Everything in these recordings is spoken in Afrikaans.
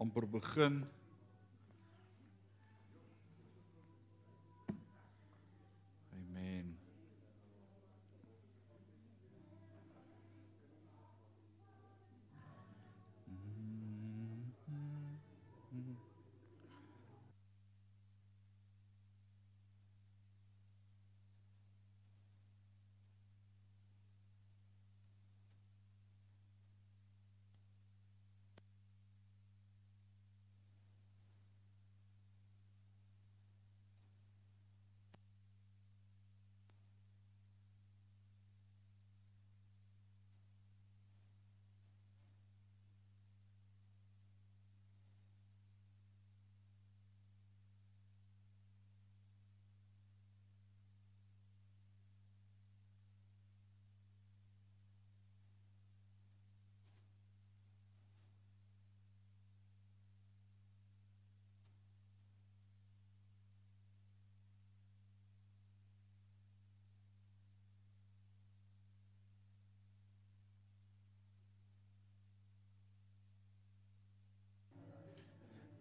amper begin.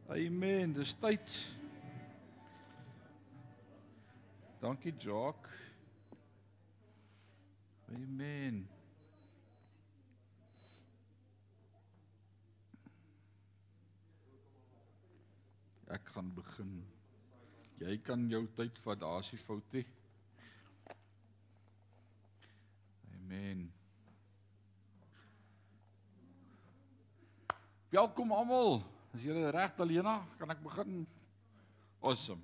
Amen. Dis tyd. Dankie Jock. Amen. Ek gaan begin. Jy kan jou tyd vat, daar's nie fout nie. Amen. Welkom almal. As julle reg Talena, kan ek begin? Awesome.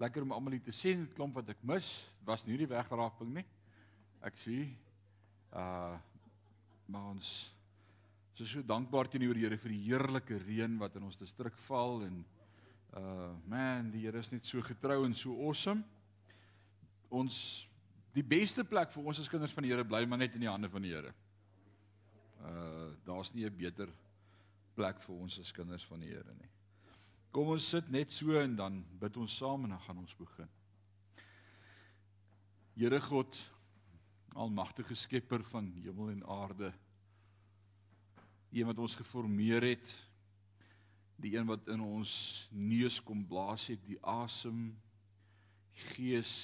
Lekker om almal hier te sien, klomp wat ek mis. Was nie die wegraping nie. Ek sien uh maar ons is so dankbaar teenoor die Here vir die heerlike reën wat in ons distrik val en uh man, die Here is net so getrou en so awesome. Ons die beste plek vir ons as kinders van die Here bly maar net in die hande van die Here. Uh daar's nie 'n beter plek vir ons as kinders van die Here nie. Kom ons sit net so en dan bid ons saam en dan gaan ons begin. Here God, almagtige skepper van hemel en aarde. Een wat ons geformeer het, die een wat in ons neus kom blaas het, die asem gees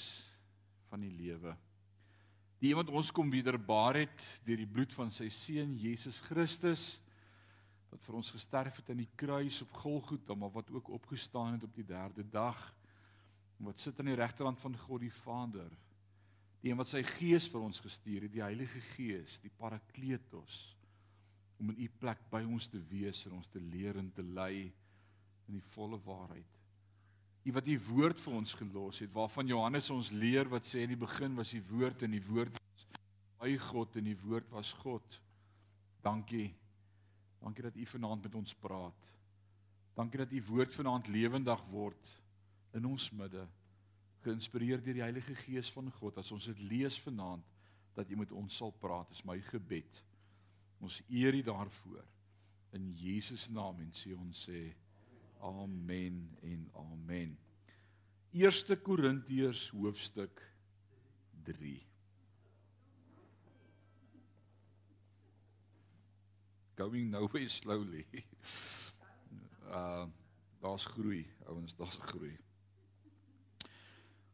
van die lewe. Die een wat ons kom wederbaar het deur die bloed van sy seun Jesus Christus wat vir ons gesterf het aan die kruis op Golgotha, maar wat ook opgestaan het op die 3de dag en wat sit aan die regterhand van God die Vader. Die een wat sy Gees vir ons gestuur het, die Heilige Gees, die Parakletos om in u plek by ons te wees en ons te leer en te lei in die volle waarheid. U wat u woord vir ons gelos het, waarvan Johannes ons leer wat sê in die begin was die woord en die woord was by God en die woord was God. Dankie Dankie dat U vanaand met ons praat. Dankie dat U woord vanaand lewendig word in ons midde. Geïnspireer deur die Heilige Gees van God as ons dit lees vanaand dat U met ons sal praat. Dis my gebed. Ons eer U daarvoor in Jesus naam en sê ons sê amen en amen. 1 Korintiërs hoofstuk 3 going nowhere slowly. Uh daar's groei, ouens, daar's groei.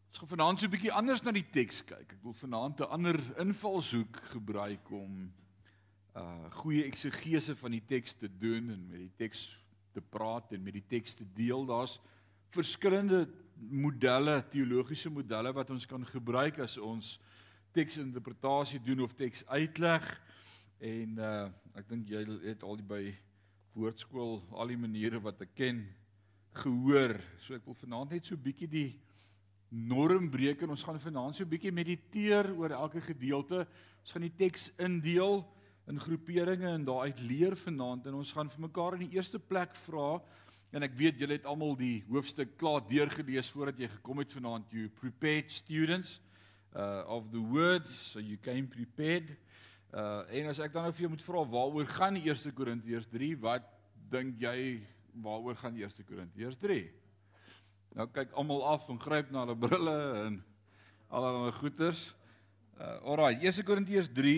Ons gaan vanaand so 'n bietjie anders na die teks kyk. Ek wil vanaand 'n ander invalshoek gebruik om uh goeie eksegese van die teks te doen en met die teks te praat en met die teks te deel. Daar's verskillende modelle, teologiese modelle wat ons kan gebruik as ons teksinterpretasie doen of teks uitleg. En uh ek dink jy het al die by woordskool al die maniere wat ek ken gehoor. So ek wil vanaand net so bietjie die norm breek en ons gaan vanaand so 'n bietjie mediteer oor elke gedeelte. Ons gaan die teks indeel in groeperinge en daaruit leer vanaand en ons gaan vir mekaar in die eerste plek vra en ek weet julle het almal die hoofstuk klaar deurgelees voordat jy gekom het vanaand you prepared students uh of the word so you came prepared Uh en as ek dan nou vir jou moet vra waaroor gaan die 1 Korintiërs 3? Wat dink jy waaroor gaan 1 Korintiërs 3? Nou kyk almal af en gryp na hulle brille en allerlei goeters. Uh alraai, 1 Korintiërs 3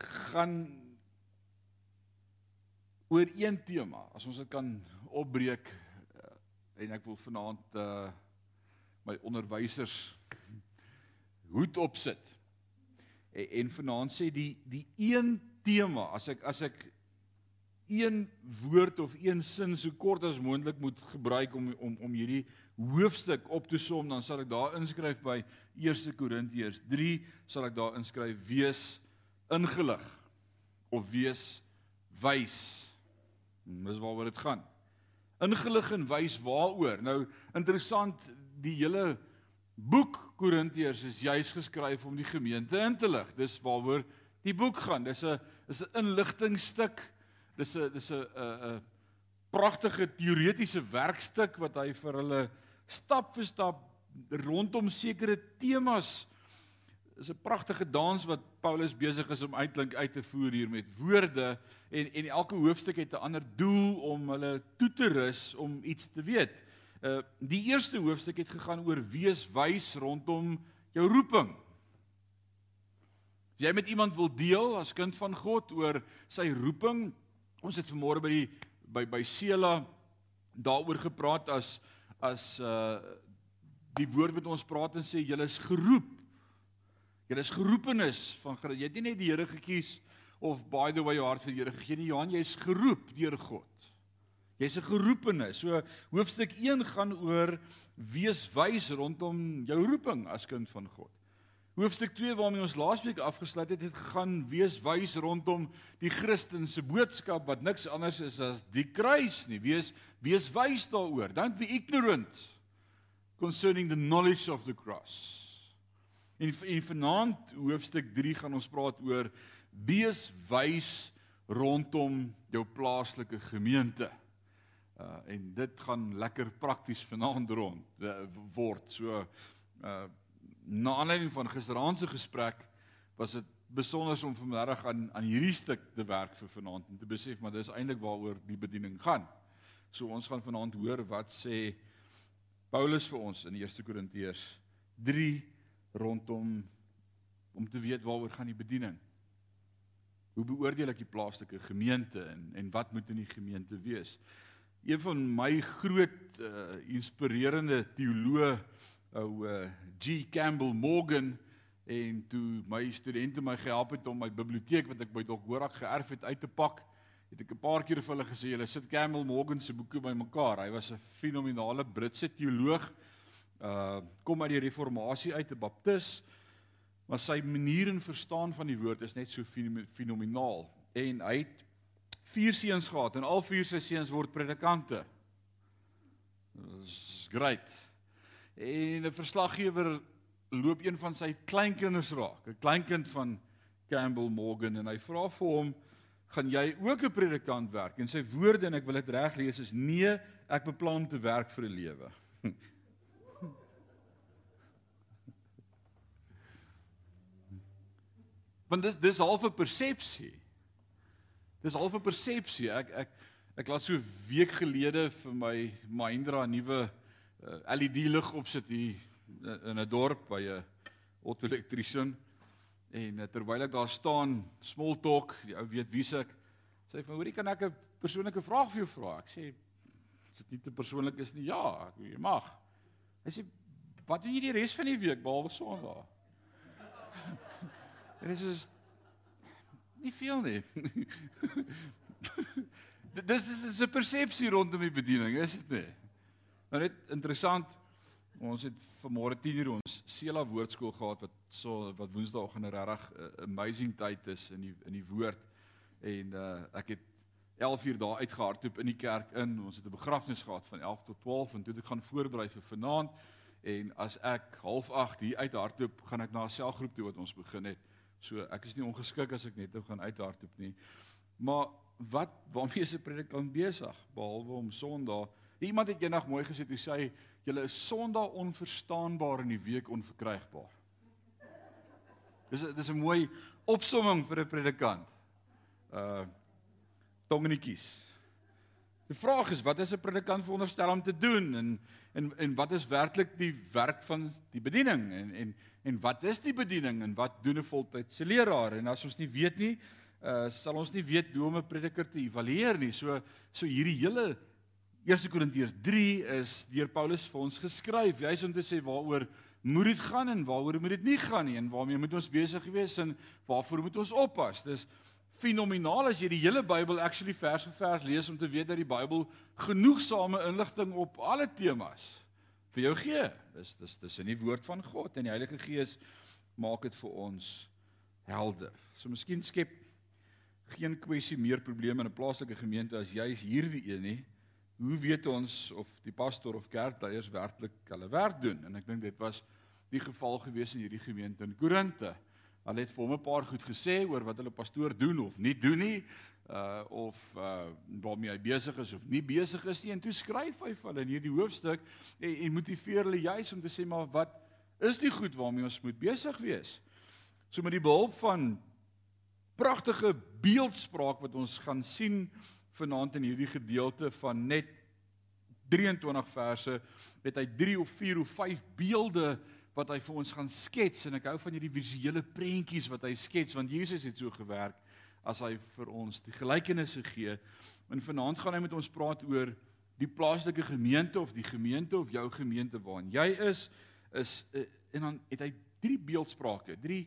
gaan oor een tema. As ons dit kan opbreek uh, en ek wil vanaand uh my onderwysers hoed opsit. En, en vanaand sê die die een tema as ek as ek een woord of een sin so kort as moontlik moet gebruik om om om hierdie hoofstuk op te som dan sal ek daar inskryf by 1 Korintiërs 3 sal ek daar inskryf wees ingelig of wees wys. Dis waaroor dit gaan. Ingelig en wys waaroor? Nou interessant die hele boek Korintiërs is juis geskryf om die gemeente in te lig. Dis waaroor die boek gaan. Dis 'n is 'n inligtingstuk. Dis 'n dis 'n 'n pragtige teoretiese werkstuk wat hy vir hulle stap vir stap rondom sekere temas. Dis 'n pragtige dans wat Paulus besig is om uitklink uit te voer hier met woorde en en elke hoofstuk het 'n ander doel om hulle toe te rus om iets te weet. Uh die eerste hoofstuk het gegaan oor wees wys rondom jou roeping. As jy met iemand wil deel as kind van God oor sy roeping, ons het vanmôre by die by by Sela daaroor gepraat as as uh die woord met ons praat en sê julle is geroep. Julle is geroepenis van jy het nie net die Here gekies of by the way jou hart vir die Here gegee nie, Johan, jy's geroep deur God. Jy's 'n geroepenis. So hoofstuk 1 gaan oor wees wys rondom jou roeping as kind van God. Hoofstuk 2 waarmee ons laasweek afgesluit het, het gegaan wees wys rondom die Christelike boodskap wat niks anders is as die kruis nie. Wees wees wys daaroor. Don't be ignorant concerning the knowledge of the cross. In in vanaand hoofstuk 3 gaan ons praat oor wees wys rondom jou plaaslike gemeente. Uh en dit gaan lekker prakties vanaand rond uh, word. So uh na aanleiding van gisteraand se gesprek was dit besonder om vanmiddag aan aan hierdie stuk te werk vir vanaand en te besef maar dis eintlik waaroor die bediening gaan. So ons gaan vanaand hoor wat sê Paulus vir ons in 1 Korintiërs 3 rondom om te weet waaroor gaan die bediening. Hoe beoordeel ek die plaaslike gemeente en en wat moet in die gemeente wees? Een van my groot uh, inspirerende teoloë ou uh, G Campbell Morgan en toe my studente my gehelp het om my biblioteek wat ek by Dok Horak geërf het uit te pak, het ek 'n paar keer vir hulle gesê julle sit Campbell Morgan se boeke bymekaar. Hy was 'n fenominale Britse teoloog. Uh kom uit die reformatie uit, 'n baptis. Maar sy manier en verstaan van die woord is net so fenomenaal en hy het vier seuns gehad en al vier sy seuns word predikante. Dis great. En 'n verslaggewer loop een van sy kleinkinders raak, 'n kleinkind van Campbell Morgan en hy vra vir hom, "Gaan jy ook 'n predikant werk?" En sy woorde en ek wil dit reg lees is: "Nee, ek beplan te werk vir 'n lewe." Want dis dis half 'n persepsie. Dis half 'n persepsie. Ek ek ek laat so 'n week gelede vir my Mahindra nuwe uh, eh, LED lig opsit hier in 'n dorp by 'n auto-elektriesien en uh, terwyl ek daar staan, small talk, die ou weet wie ek sê van hoorie kan ek 'n persoonlike vraag vir jou vra? Ek sê as dit nie te persoonlik is nie, ja, ek, mag. Hy sê wat doen jy die res van die week behalwe Sondag? en dit is nie veel nie. dis dis 'n persepsie rondom die bediening, is dit nie? Nou net interessant. Ons het vanmôre 10:00 ons Sela woordskool gehad wat so wat Woensdagoggend 'n regtig uh, amazing tyd is in die in die woord. En uh ek het 11:00 daar uitgehardloop in die kerk in. Ons het 'n begrafnis gehad van 11 tot 12 en toe het ek gaan voorberei vir vanaand. En as ek half 8 hier uithardloop, gaan ek na 'n selgroep toe wat ons begin het. So ek is nie ongeskik as ek net nou gaan uithardloop nie. Maar wat waarmee is 'n predikant besig behalwe om Sondag Iemand het eendag mooi gesê, hy sê julle is Sondag onverstaanbaar en die week onverkrygbaar. Dis dis 'n mooi opsomming vir 'n predikant. Uh tongenetjies. Die vraag is wat is 'n predikant veronderstel om te doen en en en wat is werklik die werk van die bediening en en en wat is die bediening en wat doen 'n voltydse leraar? En as ons nie weet nie, uh sal ons nie weet hoe om 'n prediker te evalueer nie. So so hierdie hele 1 Korintiërs 3 is deur Paulus vir ons geskryf. Hy's om te sê waaroor moet dit gaan en waaroor moet dit nie gaan nie en waarmee moet ons besig wees en waarvoor moet ons oppas. Dis fenomenaal as jy die hele Bybel actually vers vir vers lees om te weet dat die Bybel genoegsame inligting op alle temas vir jou gee. Dis dis dis in die woord van God en die Heilige Gees maak dit vir ons helder. So miskien skep geen kwessie meer probleme in 'n plaaslike gemeente as jy is hierdie een nie. Hoe weet ons of die pastor of kerkleiers werklik hulle werk doen? En ek dink dit was die geval gewees in hierdie gemeente in Korinte. Hulle het vir hom 'n paar goed gesê oor wat hulle pastoor doen of nie doen nie uh of uh waarmee hy besig is of nie besig is nie en toe skryf hy vir hulle in hierdie hoofstuk en, en motiveer hulle juis om te sê maar wat is die goed waarmee ons moet besig wees. So met die behulp van pragtige beeldspraak wat ons gaan sien vanaand in hierdie gedeelte van net 23 verse het hy 3 of 4 of 5 beelde wat hy vir ons gaan skets en ek hou van hierdie visuele prentjies wat hy skets want Jesus het so gewerk as hy vir ons die gelykenisse gee. En vanaand gaan hy met ons praat oor die plaaslike gemeente of die gemeente of jou gemeente waarin jy is is eh, en dan het hy drie beeldsprake, drie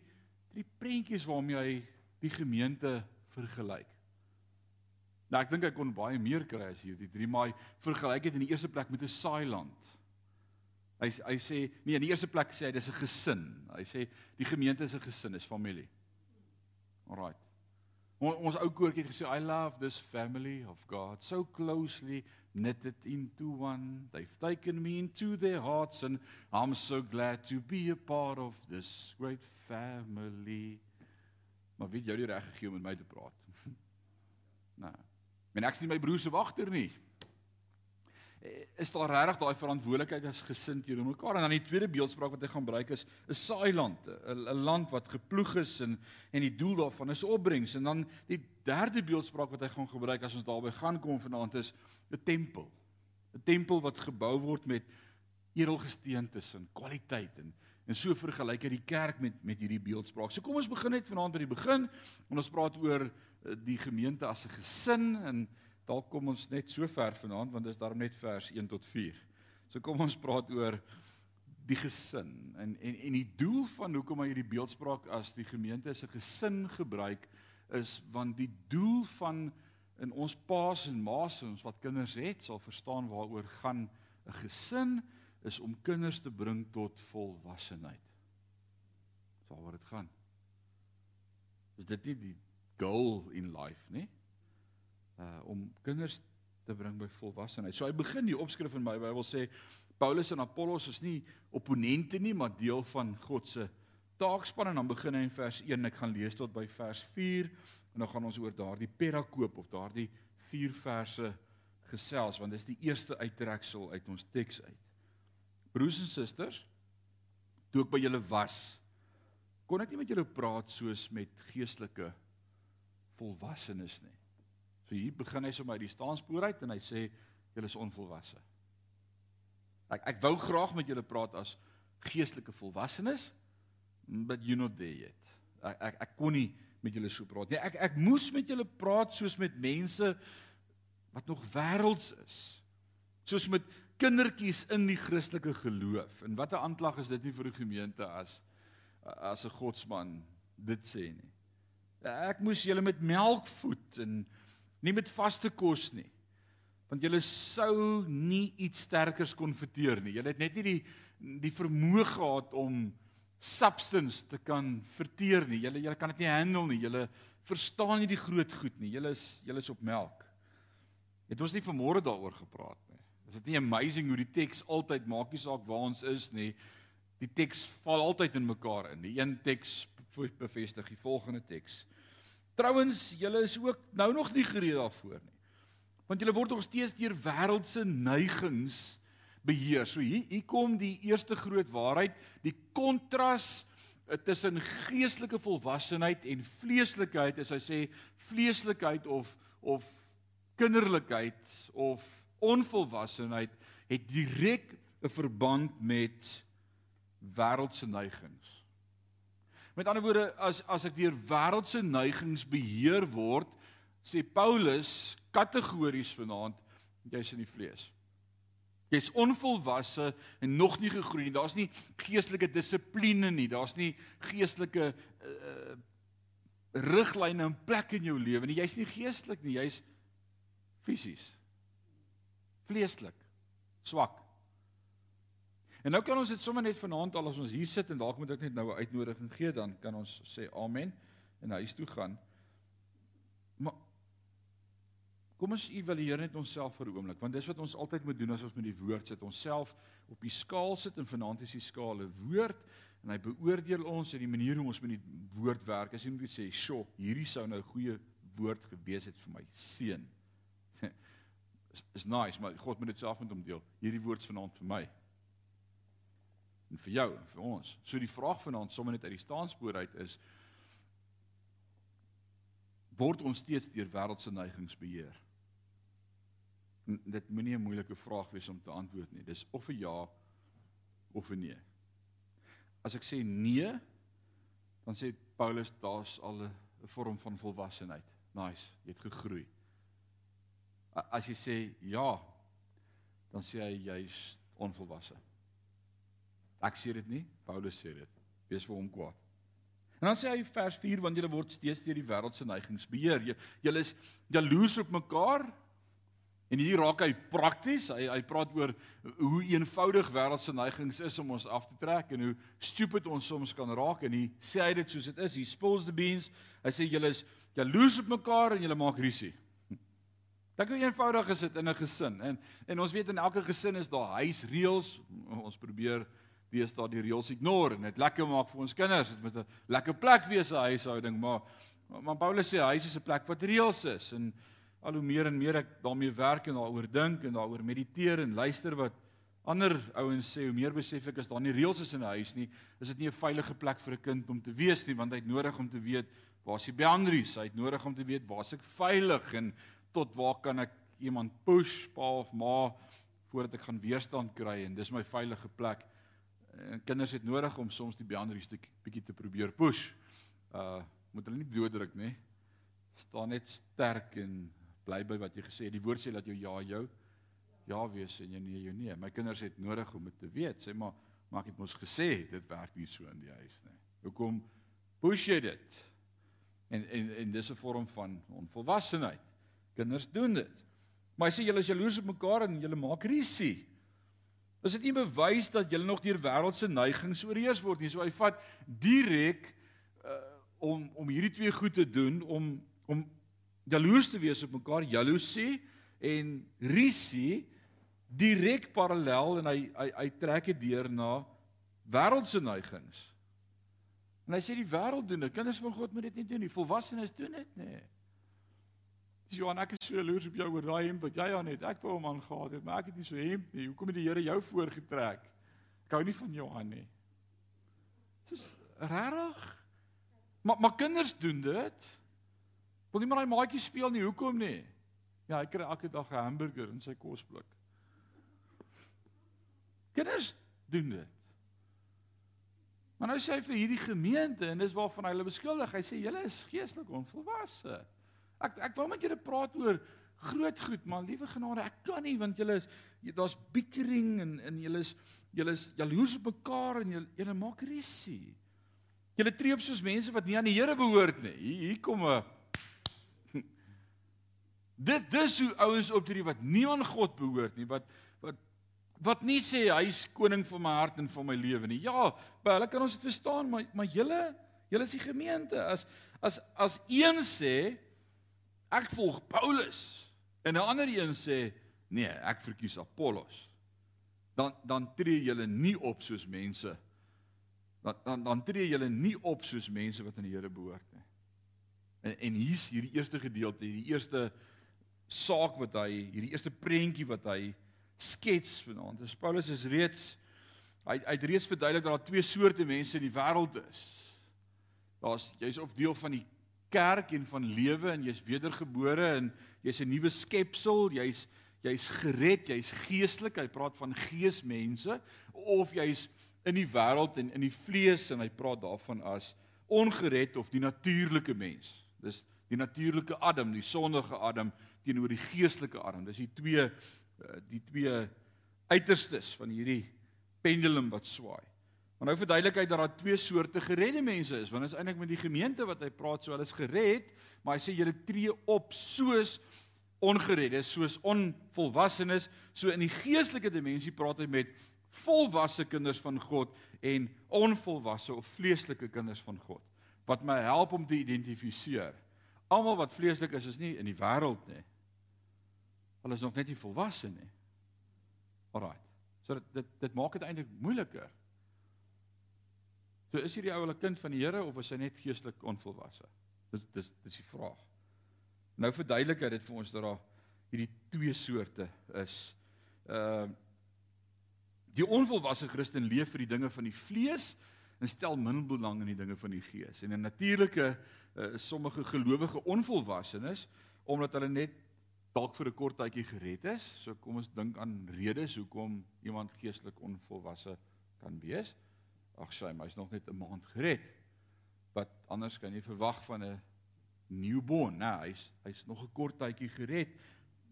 drie prentjies waarmee hy die gemeente vergelyk. Nou ek dink hy kon baie meer kry as hierdie drie, maar hy vergelyk dit in die eerste plek met 'n saailand. Hy hy sê nee, in die eerste plek sê hy dis 'n gesin. Hy sê die gemeente is 'n gesin, is familie. Alraai. Ons, ons ou koortjie het gesê I love this family of God so closely knitted into one. They've taken me into their hearts and I'm so glad to be a part of this great family. Maar weet jy die reg gegee om met my te praat? nee. Men ek sien my broer se wagter nie. Is daar regtig daai verantwoordelikheid as gesin teenoor mekaar? En dan die tweede beeldspraak wat hy gaan gebruik is 'n saailand 'n land wat geploeg is en en die doel daarvan is opbrengs. En dan die derde beeldspraak wat hy gaan gebruik as ons daarby gaan kom vanaand is 'n tempel. 'n tempel wat gebou word met edelgesteentes en kwaliteit en en so vergelyk hy die kerk met met hierdie beeldspraak. So kom ons begin net vanaand by die begin en ons praat oor eh, die gemeente as 'n gesin en dalk kom ons net so ver vanaand want dit is daarom net vers 1 tot 4. So kom ons praat oor die gesin en en en die doel van hoekom hy hierdie beeldspraak as die gemeente as 'n gesin gebruik is want die doel van in ons paas en maas en ons wat kinders het sal verstaan waaroor gaan 'n gesin is om kinders te bring tot volwassenheid. Dis waaroor dit gaan. Is dit nie die goal in life nie? Uh om kinders te bring by volwassenheid. So hy begin die opskrif in my Bybel sê Paulus en Apollos is nie opponente nie, maar deel van God se taakspan en dan begin hy in vers 1 ek gaan lees tot by vers 4 en dan gaan ons oor daardie perakoop of daardie vier verse gesels want dis die eerste uittreksel uit ons teks uit. Broers en susters, toe ek by julle was, kon ek nie met julle praat soos met geestelike volwassenes nie. So hier begin hy sommer uit die staanspoor uit en hy sê julle is onvolwasse. Ek ek wou graag met julle praat as geestelike volwassenes, but you not there yet. Ek ek, ek kon nie met julle so praat nie. Ek ek moes met julle praat soos met mense wat nog wêrelds is. Soos met kindertjies in die Christelike geloof. En wat 'n aanklag is dit nie vir die gemeente as as 'n godsman dit sê nie. Ek moes julle met melk voed en nie met vaste kos nie. Want julle sou nie iets sterkers kon verteer nie. Julle het net nie die die vermoë gehad om substance te kan verteer nie. Julle julle kan dit nie handle nie. Julle verstaan nie die groot goed nie. Julle is julle is op melk. Het ons nie vanmôre daaroor gepraat nie. Is dit nie amazing hoe die teks altyd maak nie saak waar ons is nie. Die teks val altyd in mekaar in. Die een teks bevestig die volgende teks. Trouwens, julle is ook nou nog nie gereed daarvoor nie. Want julle word nog steeds deur wêreldse neigings beheer. So hier hier kom die eerste groot waarheid, die kontras eh, tussen geestelike volwassenheid en vleeslikheid, as hy sê vleeslikheid of of kinderlikheid of onvolwassenheid het direk 'n verband met wêreldse neigings. Met ander woorde, as as ek deur wêreldse neigings beheer word, sê Paulus kategories vanaand, jy's in die vlees. Jy's onvolwasse en nog nie gegroei nie. Daar's nie geestelike dissipline nie. Daar's nie geestelike uh, riglyne in plek in jou lewe nie. Jy's nie geestelik nie. Jy's fisies. Vleeslik. Swak. En nou kan ons dit sommer net vanaand al as ons hier sit en dalk moet ek net nou 'n uitnodiging gee dan kan ons sê amen en huis toe gaan. Maar kom ons evalueer net onsself vir 'n oomblik want dis wat ons altyd moet doen as ons met die woord sit onsself op die skaal sit en vanaand is die skaal 'n woord en hy beoordeel ons in die manier hoe ons met die woord werk. As jy moet sê, "Sjoe, hierdie sou nou 'n goeie woord gewees het vir my seun." is nice, maar God moet dit self met hom deel. Hierdie woord is vanaand vir my en vir jou en vir ons. So die vraag vanaand sommer net uit die staanspoor uit is word ons steeds deur wêreldse neigings beheer? En dit moenie 'n moeilike vraag wees om te antwoord nie. Dis of 'n ja of 'n nee. As ek sê nee, dan sê Paulus daar's al 'n vorm van volwassenheid. Nice, jy het gegroei. As jy sê ja, dan sê hy jy's onvolwasse. Ek sê dit nie, Paulus sê dit. Wees vir hom kwaad. En dan sê hy vers 4 want julle word steeds deur die wêreld se neigings beheer. Julle is jaloers op mekaar. En hier raak hy prakties. Hy hy praat oor hoe eenvoudig wêreld se neigings is om ons af te trek en hoe stupid ons soms kan raak en hy sê hy dit soos dit is. He spills the beans. Hy sê julle is jaloers op mekaar en julle maak rusie. Dink hoe eenvoudig is dit in 'n gesin. En en ons weet in elke gesin is daar huisreëls. Ons probeer wees daar die reëls ignore en dit lekker maak vir ons kinders. Dit moet 'n lekker plek wees 'n huishouding, maar maar Paulus sê huis is 'n plek wat reëls is. En al hoe meer en meer ek daarmee werk en daaroor dink en daaroor mediteer en luister wat ander ouens sê, hoe meer besef ek as daar nie reëls is in 'n huis nie, is dit nie 'n veilige plek vir 'n kind om te wees nie, want hy het nodig om te weet waar is die boundaries, hy het nodig om te weet waar is ek veilig en tot waar kan ek iemand push pa of ma voordat ek gaan weerstand kry en dis my veilige plek en kinders het nodig om soms die boundaries te bietjie te probeer push. Uh moet hulle nie dooddruk nie. Staan net sterk en bly by wat jy gesê het. Die woord sê dat jou ja jou ja wees en jou nee jou nee. My kinders het nodig om dit te weet. Sê maar maar ek het mos gesê dit werk nie so in die huis nie. Hoekom push jy dit? En en en dis 'n vorm van onvolwassenheid. Kinders doen dit. Maar hy sê julle is jaloers op mekaar en julle maak risie. Is dit nie bewys dat jy nog deur wêreldse neigings oorheers word nie? So hy vat direk uh, om om hierdie twee goed te doen om om jaloers te wees op mekaar, jaloesie en risie direk parallel en hy hy hy trek dit deur na wêreldse neigings. En hy sê die wêreld doen dit. Kinders van God moet dit nie doen nie. Volwassenes doen dit nie. Johan, ek is so jaloers op jou oor daai hemp wat jy aan het. Ek wou hom aangetree het, maar ek het nie so hemp nie. Hoekom het die Here jou voorgetrek? Ek hou nie van Johan nie. Dis rarig. Maar maar kinders doen dit. Wil nie maar daai maatjie speel nie. Hoekom nie? Ja, hy kry elke dag 'n hamburger in sy kosblik. Kinders doen dit. Maar nou sê hy vir hierdie gemeente en dis waarvan hulle beskuldig. Hy sê julle is geestelik onvolwasse. Ek ek wou met julle praat oor groot goed, maar liewe genade, ek kan nie want julle is daar's bickering en en julle is julle is jaloers op mekaar en julle julle maak risie. Julle tree op soos mense wat nie aan die Here behoort nie. Hier, hier kom 'n Dit dis hoe ouens optree wat nie aan God behoort nie, wat wat wat nie sê hy's koning van my hart en van my lewe nie. Ja, by hulle kan ons dit verstaan, maar maar julle julle is die gemeente. As as as een sê ek volg Paulus. En 'n ander een sê, nee, ek verkies Apollos. Dan dan tree julle nie op soos mense. Dan dan dan tree julle nie op soos mense wat aan die Here behoort nie. En en hier's hierdie eerste gedeelte, hierdie eerste saak wat hy, hierdie eerste prentjie wat hy skets vanaand. Dis Paulus is reeds hy hy het reeds verduidelik dat daar twee soorte mense in die wêreld is. Daar's jy's of deel van die kerk en van lewe en jy's wedergebore en jy's 'n nuwe skepsel, jy's jy's gered, jy's geestelik. Hy praat van geesmense of jy's in die wêreld en in die vlees en hy praat daarvan as ongered of die natuurlike mens. Dis die natuurlike Adam, die sondige Adam teenoor die geestelike Adam. Dis die twee eh, die twee uiterstes van hierdie pendulum wat swaai. Maar nou verduidelik hy dat daar twee soorte geredde mense is, want dit is eintlik met die gemeente wat hy praat, so hulle is gered, maar hy sê julle tree op soos ongereddes, soos onvolwassenes, so in die geestelike dimensie praat hy met volwasse kinders van God en onvolwasse of vleeslike kinders van God wat my help om te identifiseer. Almal wat vleeslik is is nie in die wêreld nie. Hulle is nog net nie volwasse nie. Alraai. So dit dit dit maak dit eintlik moeiliker. So is hierdie ou 'n kind van die Here of is hy net geestelik onvolwasse? Dis dis dis die vraag. Nou verduidelik hy dit vir ons dat daar hierdie twee soorte is. Ehm uh, die onvolwasse Christen leef vir die dinge van die vlees en stel min belang in die dinge van die gees. En 'n natuurlike uh, sommige gelowige onvolwassenes omdat hulle net dalk vir 'n kort tydjie gered is. So kom ons dink aan redes hoekom iemand geestelik onvolwasse kan wees. Ag sy, hy's nog net 'n maand gered. Wat anders kan jy verwag van 'n newborn? Nou, hy's hy's nog 'n kort tydjie gered.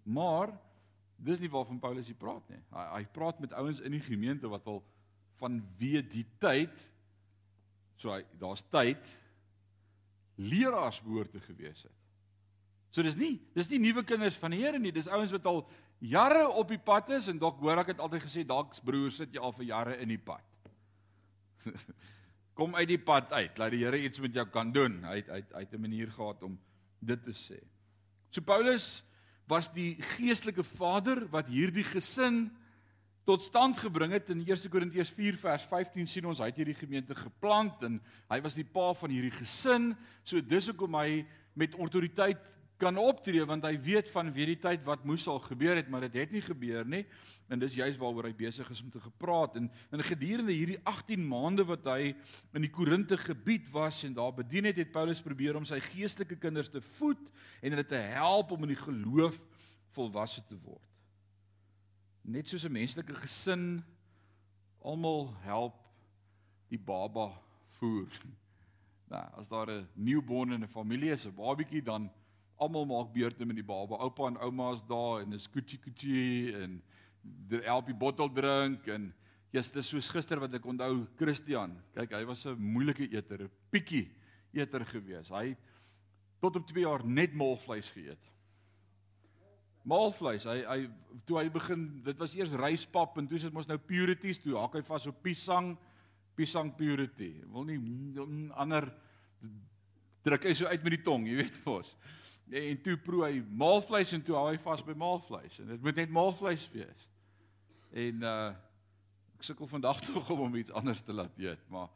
Maar dis nie waarvan Paulus hier praat nie. Hy hy praat met ouens in die gemeente wat al van wie die tyd so hy daar's tyd leraars behoort te gewees het. So dis nie dis nie nuwe kinders van die Here nie, dis ouens wat al jare op die pad is en dalk hoor ek het altyd gesê dalk broer sit jy al vir jare in die pad. Kom uit die pad uit. Laat die Here iets met jou kan doen. Hy het hy het 'n manier gehad om dit te sê. So Paulus was die geestelike vader wat hierdie gesin tot stand gebring het in 1 Korintiërs 4 vers 15 sien ons hy het hierdie gemeente geplant en hy was die pa van hierdie gesin. So dis hoekom hy met autoriteit kan optree want hy weet van wie die tyd wat moes al gebeur het maar dit het nie gebeur nie. En dis juist waaroor hy besig is om te gepraat. En in gedurende hierdie 18 maande wat hy in die Korinte gebied was en daar bedien het het Paulus probeer om sy geestelike kinders te voed en hulle te help om in die geloof volwasse te word. Net soos 'n menslike gesin almal help die baba voer. Nou as daar 'n newborn in 'n familie is 'n babietjie dan almal maak beurte met die baba. Oupa en ouma's daar en is koetjie koetjie en die elpie bottel drink en jy's dis soos gister wat ek onthou Christian. Kyk, hy was 'n moeilike eter, 'n pikkie eter gewees. Hy tot op 2 jaar net maalvleis geëet. Maalvleis. Hy hy toe hy begin, dit was eers ryspap en toe is dit mos nou purities, toe hak hy vas op pisang, pisang purity. Wil nie ander druk hy so uit met die tong, jy weet mos. En toe proe hy maalvleis en toe hou hy vas by maalvleis en dit moet net maalvleis wees. En uh ek sukkel vandag tog om hom iets anders te laat eet, maar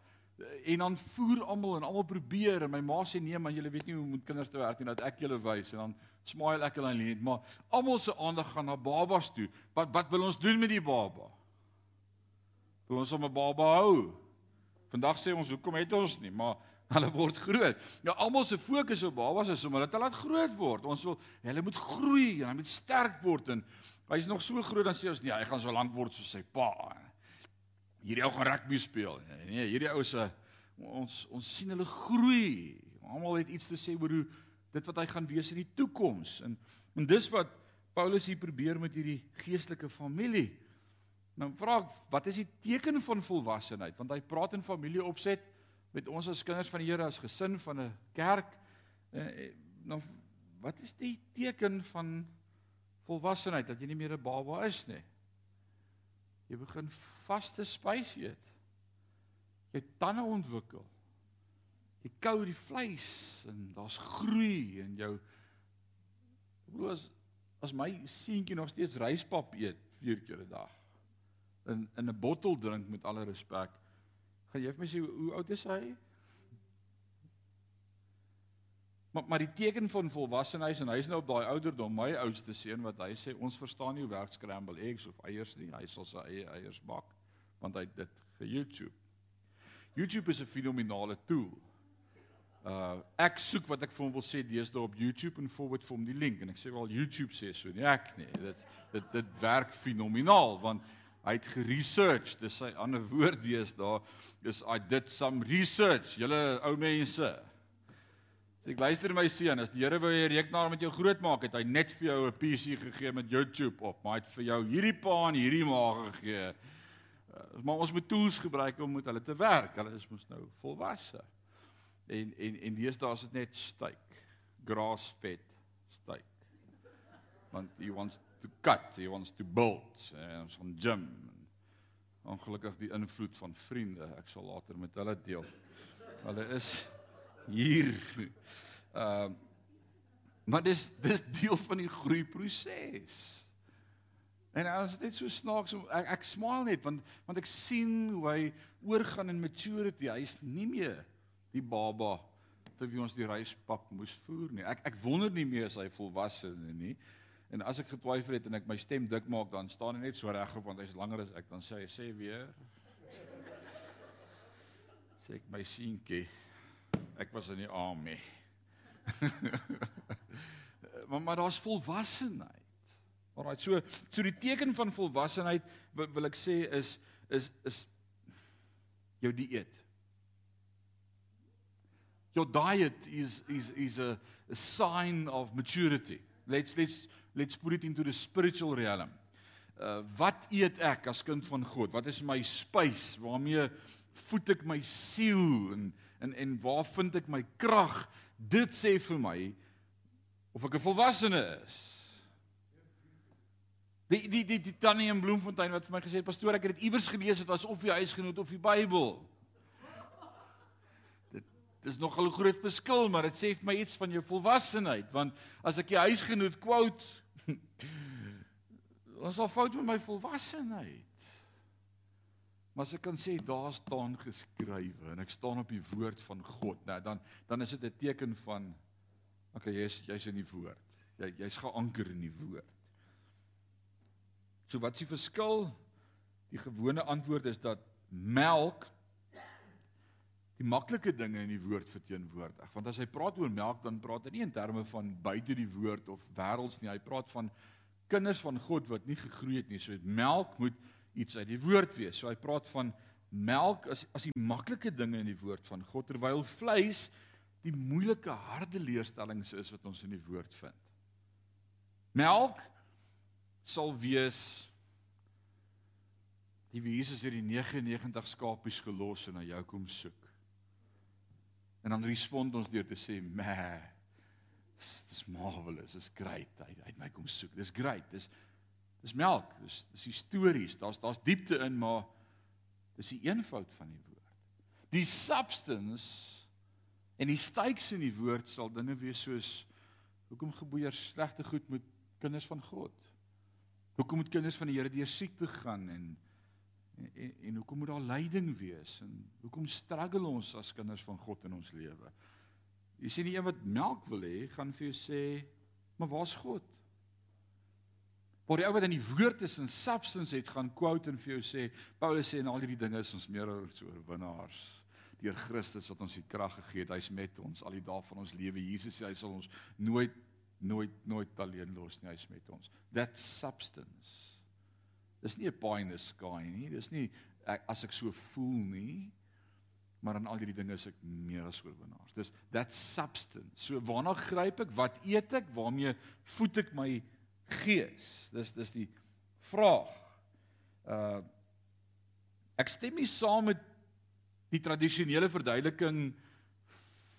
en dan voer almal en almal probeer en my ma sê nee man julle weet nie hoe om met kinders te werk nie dat ek julle wys en dan smile ek hulle net maar almal se aandag gaan na babas toe. Wat wat wil ons doen met die baba? Wil ons hom 'n baba hou? Vandag sê ons hoekom het ons nie, maar Hulle word groot. Ja, almal se fokus op babas is om hulle te laat groot word. Ons wil hulle moet groei en hulle moet sterk word en hy's nog so groot dan sê ons nee, hy gaan so lank word soos sy pa. Hierdie ou gaan rugby speel. Nee, hierdie ou se ons ons sien hulle groei. Almal het iets te sê oor hoe dit wat hy gaan wees in die toekoms. En en dis wat Paulus hier probeer met hierdie geestelike familie. Nou vra ek, wat is die teken van volwassenheid? Want hy praat in familieopset met ons as kinders van die Here as gesin van 'n kerk eh, nou wat is die teken van volwassenheid dat jy nie meer 'n baba is nie? Jy begin vaste spys eet. Jy tande ontwikkel. Jy kou die vleis en daar's groei in jou. Hoe as as my seentjie nog steeds ryspap eet vier keer 'n dag in in 'n bottel drink met alle respek Gaan jy vir my sê hoe oud is hy? Maar maar die teken van volwassenheid en hy is nou op daai ouderdom, my oudste seun wat hy sê ons verstaan nie hoe werk scramble eggs of eiers nie. Hy sal sy eie eiers bak want hy het dit vir YouTube. YouTube is 'n fenominale tool. Uh ek soek wat ek vir hom wil sê deesdae op YouTube en forward vir hom die link en ek sê wel YouTube sê so nie ek nie. Dit dit dit werk fenomenaal want Hy het geresearch, dis sy ander woord deesdae, is I did some research. Julle ou mense. Ek luister my seun, as die Here wou 'n rekenaar met jou grootmaak, het hy net vir jou 'n PC gegee met YouTube op, maar hy het vir jou hierdie pa en hierdie ma gegee. Uh, maar ons moet tools gebruik om met hulle te werk. Hulle is mos nou volwasse. En en en deesdae is dit net steak. Grass fed steak. Want he wants to cut, he wants to build en ons gaan gym. Ongelukkig die invloed van vriende, ek sal later met hulle deel. Hulle is hier. Ehm uh, maar dis dis deel van die groeiproses. En as dit so snaaks ek ek smaal net want want ek sien hoe hy oorgaan in maturity. Hy is nie meer die baba vir wie ons die reispap moes voer nie. Ek ek wonder nie meer as hy volwasse is nie. En as ek getwyfel het en ek my stem dik maak, dan staan hy net so reg op want hy's langer as ek dan sê hy sê weer. Sê ek my seentjie. Ek was in die army. maar maar daar's volwassenheid. Alraai, so so die teken van volwassenheid wil, wil ek sê is is is jou dieet. Your diet is is is a, a sign of maturity. Let's let's let's put it into the spiritual realm. Uh wat eet ek as kind van God? Wat is my spys? Waarmee voed ek my siel en en en waar vind ek my krag? Dit sê vir my of ek 'n volwassene is. Die die die, die tannie in Bloemfontein wat vir my gesê het, pastoor, ek het dit iewers gelees het asof jy huisgenoot of die Bybel. Dit dis nog 'n groot verskil, maar dit sê vir my iets van jou volwassenheid, want as ek die huisgenoot quote Ons al fout met my volwassenheid. Maar as ek kan sê daar staan geskrywe en ek staan op die woord van God, nou dan dan is dit 'n teken van okay, jy's jy's in die woord. Jy jy's geanker in die woord. So wat is die verskil? Die gewone antwoord is dat melk die maklike dinge in die woord verteenwoordig. Want as hy praat oor melk, dan praat hy nie in terme van buite die woord of wêrelds nie. Hy praat van kinders van God wat nie gegroei het nie. So melk moet iets uit die woord wees. So hy praat van melk as as die maklike dinge in die woord van God terwyl vleis die moeilike harde leerstellings is wat ons in die woord vind. Melk sal wees die wie Jesus het die 99 skapies gelos en na jou kom soek. En dan respond ons deur te sê, "Meh, dis marvelous, dis great. Hy hy het my kom soek. Dis great. Dis dis melk. Dis dis histories. Daar's daar's diepte in, maar dis die eenvoud van die woord. Die substance en die stakes in die woord sal dinge wees soos hoekom geboeier slegte goed met kinders van God? Hoekom moet kinders van die Here deur siekte gaan en en, en, en hoekom moet daar lyding wees en hoekom struggle ons as kinders van God in ons lewe? Jy sien die een wat melk wil hê, gaan vir jou sê, "Maar waar's God?" Maar die ou wat in die woord is en substance het gaan quote en vir jou sê, Paulus sê en al hierdie dinge is ons meer as oorwinnaars deur Christus wat ons die krag gegee het. Hy's met ons al die dae van ons lewe. Jesus sê hy sal ons nooit nooit nooit alleen los nie. Hy's met ons. That substance. Dis nie 'n pie in the sky nie. Dis nie ek, as ek so voel nie maar aan al hierdie dinge is ek meer as oorwinnaars. Dis that substance. So waarna gryp ek? Wat eet ek? Waarmee voed ek my gees? Dis dis die vraag. Uh ek stem nie saam met die tradisionele verduideliking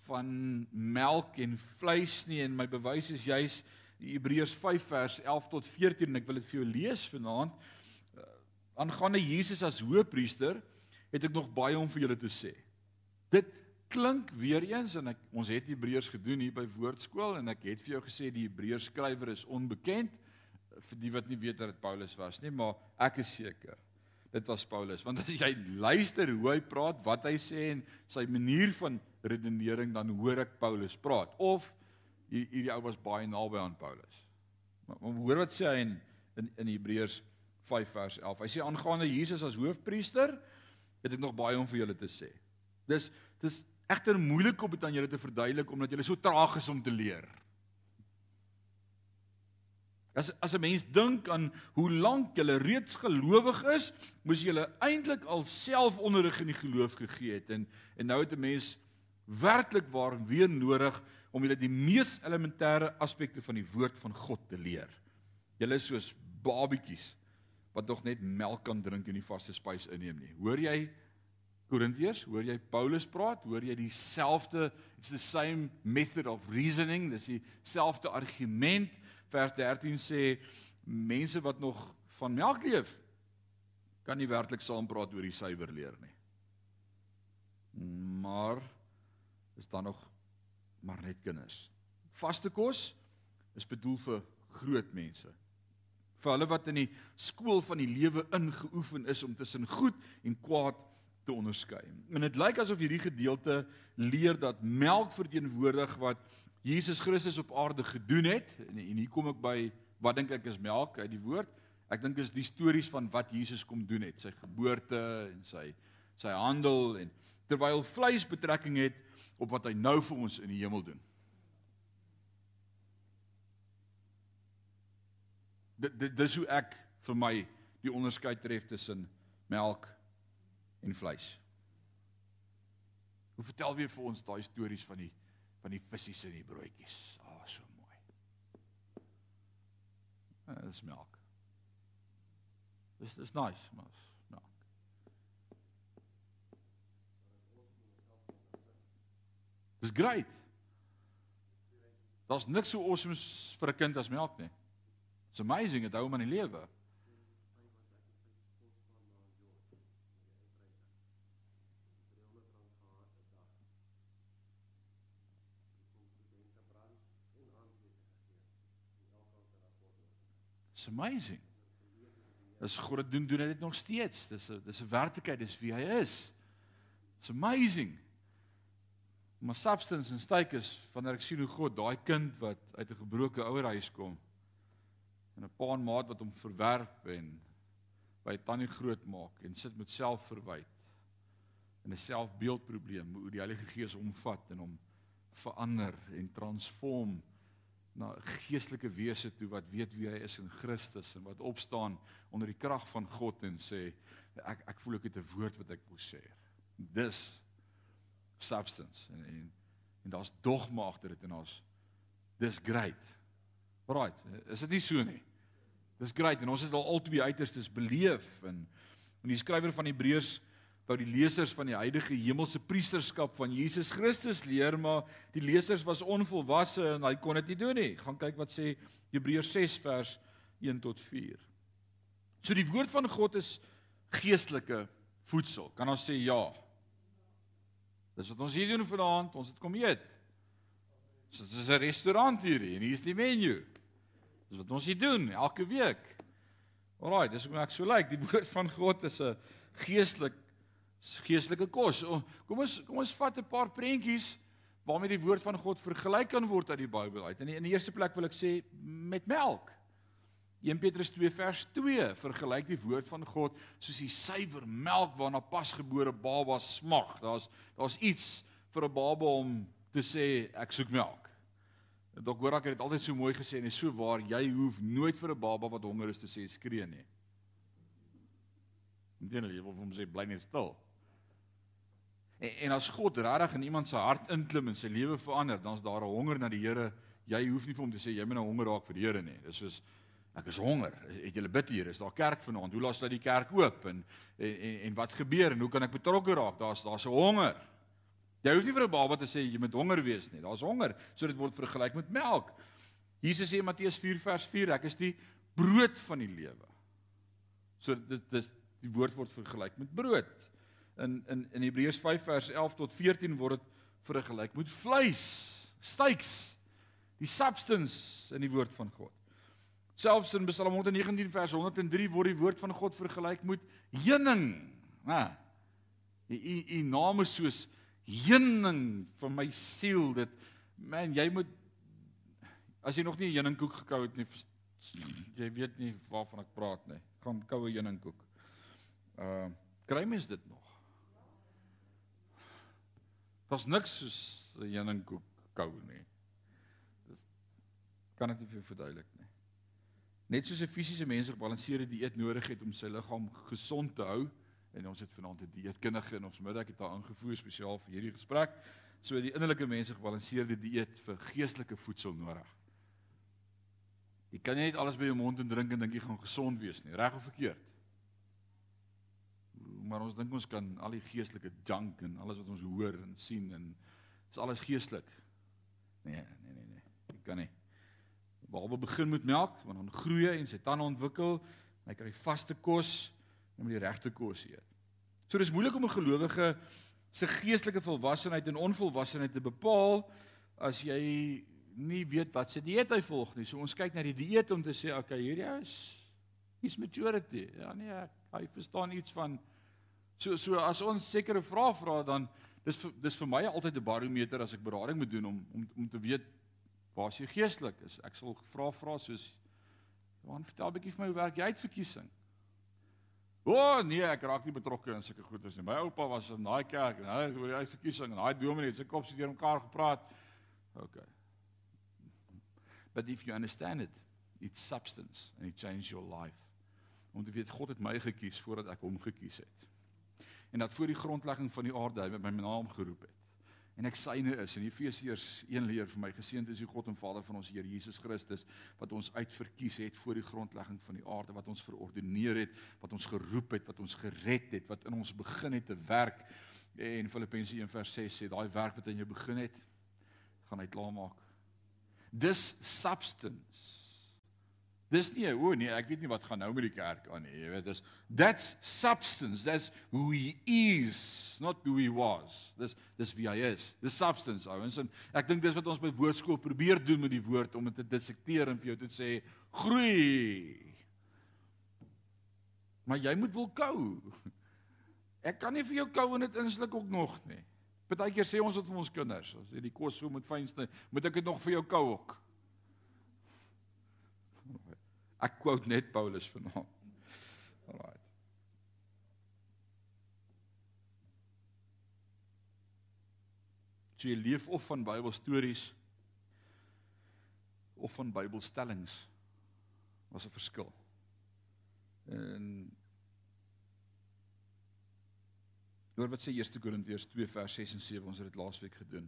van melk en vleis nie en my bewys is juis Hebreërs 5 vers 11 tot 14 en ek wil dit vir jou lees vanaand. Aangaande Jesus as hoëpriester het ek nog baie om vir julle te sê. Dit klink weer eens en ek ons het Hebreërs gedoen hier by Woordskool en ek het vir jou gesê die Hebreërs skrywer is onbekend vir die wat nie weet dat dit Paulus was nie, maar ek is seker dit was Paulus want as jy luister hoe hy praat, wat hy sê en sy manier van redenering dan hoor ek Paulus praat of hierdie ou was baie naby aan Paulus. Maar, maar hoor wat sê hy in in, in Hebreërs 5 vers 11. Hy sê aangaande Jesus as hoofpriester het ek nog baie om vir julle te sê. Dis dis egter moeilik om dit aan julle te verduidelik omdat julle so traag is om te leer. As as 'n mens dink aan hoe lank jy reeds gelowig is, moes jy eintlik al self onderrig in die geloof gegee het en en nou het 'n mens werklik waar weer nodig om julle die mees elementêre aspekte van die woord van God te leer. Julle is soos babetjies wat nog net melk kan drink en nie vaste spys inneem nie. Hoor jy Korintiërs, hoor jy Paulus praat? Hoor jy dieselfde it's the same method of reasoning, dis dieselfde argument. Vers 13 sê mense wat nog van melk leef kan nie werklik saam praat oor die suiwer leer nie. Maar is dan nog maar net kinders. Vaste kos is bedoel vir groot mense. Vir hulle wat in die skool van die lewe ingeoefen is om tussen goed en kwaad te onderskei. En dit lyk asof hierdie gedeelte leer dat melk verteenwoordig wat Jesus Christus op aarde gedoen het. En, en hier kom ek by wat dink ek is melk uit die woord? Ek dink is die stories van wat Jesus kom doen het, sy geboorte en sy sy handel en terwyl vleis betrekking het op wat hy nou vir ons in die hemel doen. Dit dit dis hoe ek vir my die onderskeid tref tussen melk en vleis. Hoe vertel weer vir ons daai stories van die van die visse en die broodjies. Ah, oh, so mooi. Ja, dit is melk. Dis dis nice, maar melk. Dis great. Daar's niks so awesome vir 'n kind as melk nie. It's amazing dit hou hom in die lewe. It's amazing. Dis dit doen doen hy dit nog steeds. Dis 'n dis 'n werklikheid, dis wie hy is. It's amazing. Maar substance en styk is wanneer ek sien hoe God daai kind wat uit 'n gebroke ouerhuis kom en 'n pa en maat wat hom verwerp en by tannie groot maak en sit met selfverwyd en 'n selfbeeldprobleem hoe die Heilige Gees hom vat en hom verander en transform na geestelike wese toe wat weet wie hy is in Christus en wat opstaan onder die krag van God en sê ek ek voel ek het 'n woord wat ek moet sê. Dis substance en en, en daar's dogma agter dit en daar's dis great. Right, is dit nie so nie? Dis great en ons het al al twee uiterstes beleef en en die skrywer van Hebreërs wou die lesers van die huidige hemelse priesterskap van Jesus Christus leer, maar die lesers was onvolwasse en hy kon dit nie doen nie. Gaan kyk wat sê Hebreërs 6 vers 1 tot 4. So die woord van God is geestelike voedsel. Kan ons sê ja? Dis wat ons hier doen vanaand, ons het kom eet. Dit is 'n restaurant hier en hier is die menu. Dis wat ons hier doen elke week. Alraai, dis hoe ek so lyk. Like. Die woord van God is 'n geestelik geestelike kos. Kom ons kom ons vat 'n paar prentjies waarmee die woord van God vergelyk kan word uit die Bybel uit. In die, in die eerste plek wil ek sê met melk. 1 Petrus 2 vers 2 vergelyk die woord van God soos die suiwer melk waarna pasgebore baba smag. Daar's daar's iets vir 'n baba om te sê ek soek melk. Dok hoor ek het dit altyd so mooi gesê en is so waar jy hoef nooit vir 'n baba wat honger is te sê skree nie. Inteendeel jy wil hom sê bly net stil. En, en as God regtig in iemand se hart inklim en sy lewe verander, dan's daar 'n honger na die Here. Jy hoef nie vir hom te sê jy moet nou honger raak vir die Here nie. Dis soos ek is honger. Het julle bid hier? Is daar kerk vanaand? Hoe laat sal die kerk oop en, en en wat gebeur en hoe kan ek betrokke raak? Daar's daar's 'n honger. Jy hoef nie vir 'n baba te sê jy moet honger wees nie. Daar's honger. So dit word vergelyk met melk. Jesus sê in Matteus 4 vers 4 ek is die brood van die lewe. So dit dis die woord word vergelyk met brood in in in Hebreërs 5 vers 11 tot 14 word dit vergelyk met vleis, steaks, die substance in die woord van God. Selfs in Psalm 119 vers 103 word die woord van God vergelyk met heuning. Hè. U u naam is soos heuning vir my siel. Dit man, jy moet as jy nog nie 'n heuningkoek gekou het nie, jy weet nie waarvan ek praat nie. Gaan koue heuningkoek. Uh kry mens dit nog? Daar's niks soos 'n heuningkoek kou nie. Dis kan ek nie vir verduidelik nie. Net soos 'n fisiese mens 'n gebalanseerde dieet nodig het om sy liggaam gesond te hou en ons het vanaand 'n dieetkundige in ons middag het daar ingevoer spesiaal vir hierdie gesprek. So die innerlike mens 'n gebalanseerde dieet vir geestelike voedsel nodig. Jy kan nie net alles by jou mond en drink en dink jy gaan gesond wees nie, reg of verkeerd. Maar ons dink ons kan al die geestelike junk en alles wat ons hoor en sien en is alles geestelik. Nee, nee, nee, nee. Jy kan nie. Behalwe begin met melk, want dan groei hy en sy tande ontwikkel, hy kry vaste kos en moet die regte kos eet. So dis moeilik om 'n gelowige se geestelike volwassenheid en onvolwassenheid te bepaal as jy nie weet wat se dieet hy volg nie. So ons kyk na die dieet om te sê, okay, hierdie is is maturity. Ja nee, hy verstaan iets van so so as ons sekere vrae vra dan dis dis vir my altyd 'n barometer as ek berading moet doen om om om te weet waar is jy geestelik is. Ek sal vra vra soos Johan, vertel 'n bietjie vir my hoe werk jy uitverkiesing? O oh, nee, ek raak nie betrokke in sulke goedes nie. My oupa was in daai kerk en hy oor die uitverkiesing en daai dominee het sy kop se deur mekaar gepraat. OK. But if you understand it, it's substance and it changes your life. Om te weet God het my gekies voordat ek hom gekies het. En dat voor die grondlegging van die aarde hy my naam geroep het en ek syne is in Efesiërs 1 leer vir my geseënd is die God en Vader van ons Here Jesus Christus wat ons uitverkies het voor die grondlegging van die aarde wat ons verordeneer het wat ons geroep het wat ons gered het wat in ons begin het te werk. En Filippense 1 vers 6 sê daai werk wat in jou begin het gaan hy klaarmaak. Dis substance Dis nie o nee, ek weet nie wat gaan nou met die kerk aan nie. Jy weet, dis that's substance. That's who he is, not who he was. Dis dis wie hy is. Dis substance, ouens. En ek dink dis wat ons by woordskool probeer doen met die woord om dit te dissekteer en vir jou te sê groei. Maar jy moet wil kou. Ek kan nie vir jou kou en dit insluk ook nog nie. Partykeer sê ons dit vir ons kinders, as jy die kos so moet fynste, moet ek dit nog vir jou kou ook. Ek quote net Paulus vanaand. Alraai. Jy leef of van Bybelstories of van Bybelstellings. Was 'n verskil. En Hoor wat sê 1 Korintiërs 2 vers 6 en 7, ons het dit laasweek gedoen.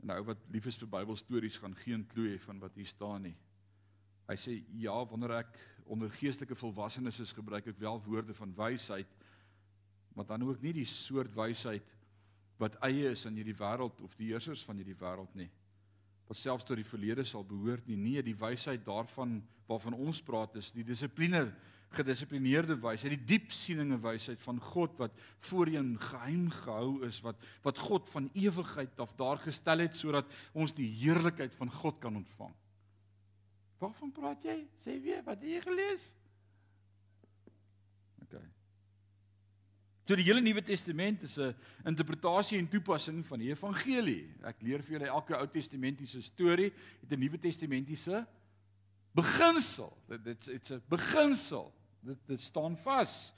En nou wat lief is vir Bybelstories gaan geen klou hê van wat hier staan nie. Hy sê ja, wanneer ek onder geestelike volwassenes is, gebruik ek wel woorde van wysheid, maar dan ook nie die soort wysheid wat eie is aan hierdie wêreld of die heersers van hierdie wêreld nie. Wat selfs tot die verlede sal behoort nie. Nee, die wysheid daarvan waarvan ons praat is die dissipline, gedissiplineerde wysheid, die diepsieninge wysheid van God wat voorheen geheim gehou is, wat wat God van ewigheid af daar gestel het sodat ons die heerlikheid van God kan ontvang. Waarvan praat jy? Sê weer, wat het jy gelees? OK. So die hele Nuwe Testament is 'n interpretasie en toepassing van die evangelie. Ek leer vir julle elke Ou Testamentiese storie het 'n Nuwe Testamentiese beginsel. Dit dit's dit's 'n beginsel. Dit dit staan vas.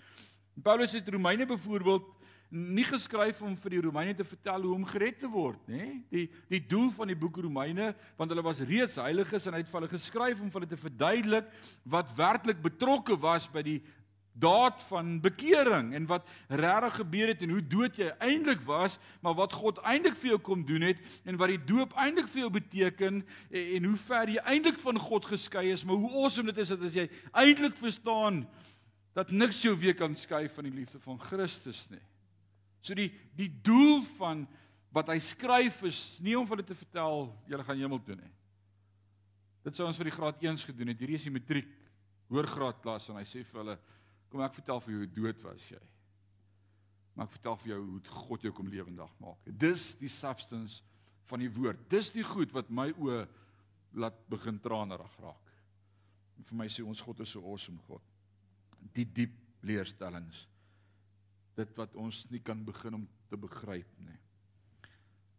Paulus het Romeine byvoorbeeld nie geskryf om vir die Romeine te vertel hoe om gered te word, nê? Die die doel van die boek Romeine, want hulle was reeds heiliges en hy het vir hulle geskryf om vir hulle te verduidelik wat werklik betrokke was by die daad van bekering en wat regtig gebeur het en hoe dood jy eintlik was, maar wat God eintlik vir jou kom doen het en wat die doop eintlik vir jou beteken en, en hoe ver jy eintlik van God geskei is, maar hoe awesome dit is dat as jy eintlik verstaan dat niks jou weer kan skei van die liefde van Christus nie. So die die doel van wat hy skryf is nie om vir hulle te vertel julle gaan hemel toe nie. Dit sou ons vir die graad 1s gedoen het. Hierdie is die matriek hoërgraad klas en hy sê vir hulle kom ek vertel vir jou hoe dood was jy. Maar ek vertel vir jou hoe God jou kom lewendig maak. Dis die substance van die woord. Dis die goed wat my oë laat begin tranerig raak. En vir my sê ons God is so awesome God. Die diep leerstellings dit wat ons nie kan begin om te begryp nie.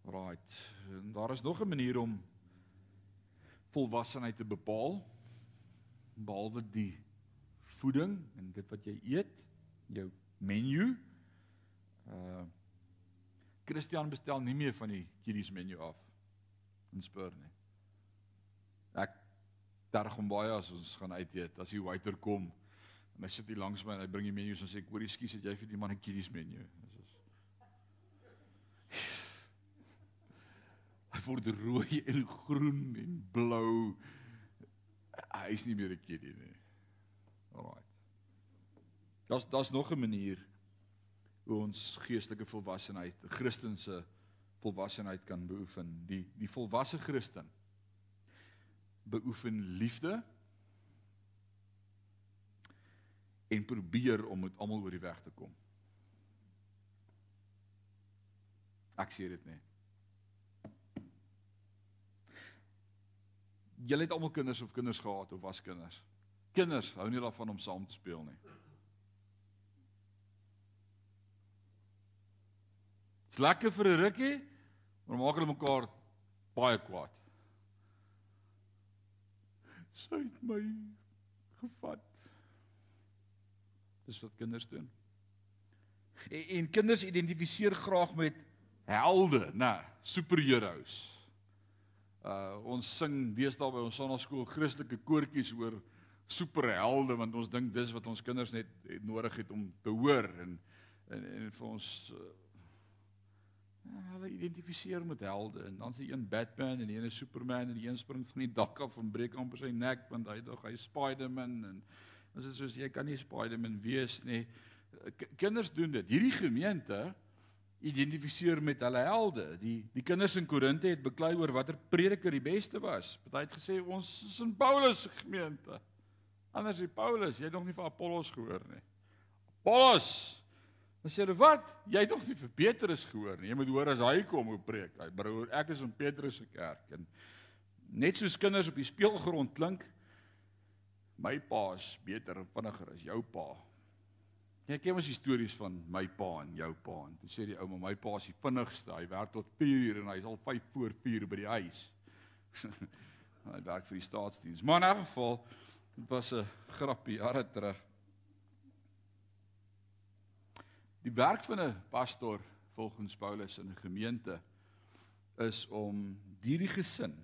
Right. En daar is nog 'n manier om volwassenheid te bepaal behalwe die voeding en dit wat jy eet, jou menu. Uh Christian bestel nie meer van die kiddies menu af in Spur nie. Ek terg hom baie as ons gaan uit eet. As die waiter kom en hy sit hier langs my en hy bring die menus en sê ek hoor jy skuis het jy vir die man 'n kiddies menu. Hy word rooi en groen en blou. Hy is nie meer 'n kiddie nie. Alraai. Daar's daar's nog 'n manier hoe ons geestelike volwassenheid, Christense volwassenheid kan beoefen. Die die volwasse Christen beoefen liefde en probeer om met almal oor die weg te kom. Ek sê dit nie. Julle het almal kinders of kinders gehad of was kinders. Kinders hou nie daarvan om saam te speel nie. Dit's lekker vir 'n rukkie, maar maak hulle mekaar baie kwaad. Sy het my gevat. Dis wat kinders doen. En, en kinders identifiseer graag met helde, nê, superheroes. Uh ons sing deesdae by ons sonnaskool Christelike koortjies oor superhelde want ons dink dis wat ons kinders net het nodig het om te hoor en en, en vir ons uh, ja, hulle identifiseer met helde en dan sê een Batman en een is Superman en die een spring van die dak af en breek amper sy nek want hy dog hy Spider-Man en dis is soos jy kan nie Spider-Man wees nie. Kinders doen dit. Hierdie gemeente identifiseer met hulle helde. Die die kinders in Korinte het beklei oor watter prediker die beste was. Party het gesê ons is in Paulus se gemeente. Anders is Paulus, jy het nog nie van Apollos gehoor nie. Apollos. Dan sê hulle wat? Jy het nog nie vir Petrus gehoor nie. Jy moet hoor as hy kom hoe preek. Hy broer, ek is in Petrus se kerk en net soos kinders op die speelgrond klink, my pa is beter en vinniger as jou pa. Ja, ek ken mos stories van my pa en jou pa en toe sê die ou maar my pa is die vinnigste. Hy werk tot 4 uur en hy is al 5 voor 4 by die huis. hy werk vir die staatsdiens. Maar in 'n geval dit was 'n grappie jare terug. Die werk van 'n pastoor volgens Paulus in 'n gemeente is om hierdie gesin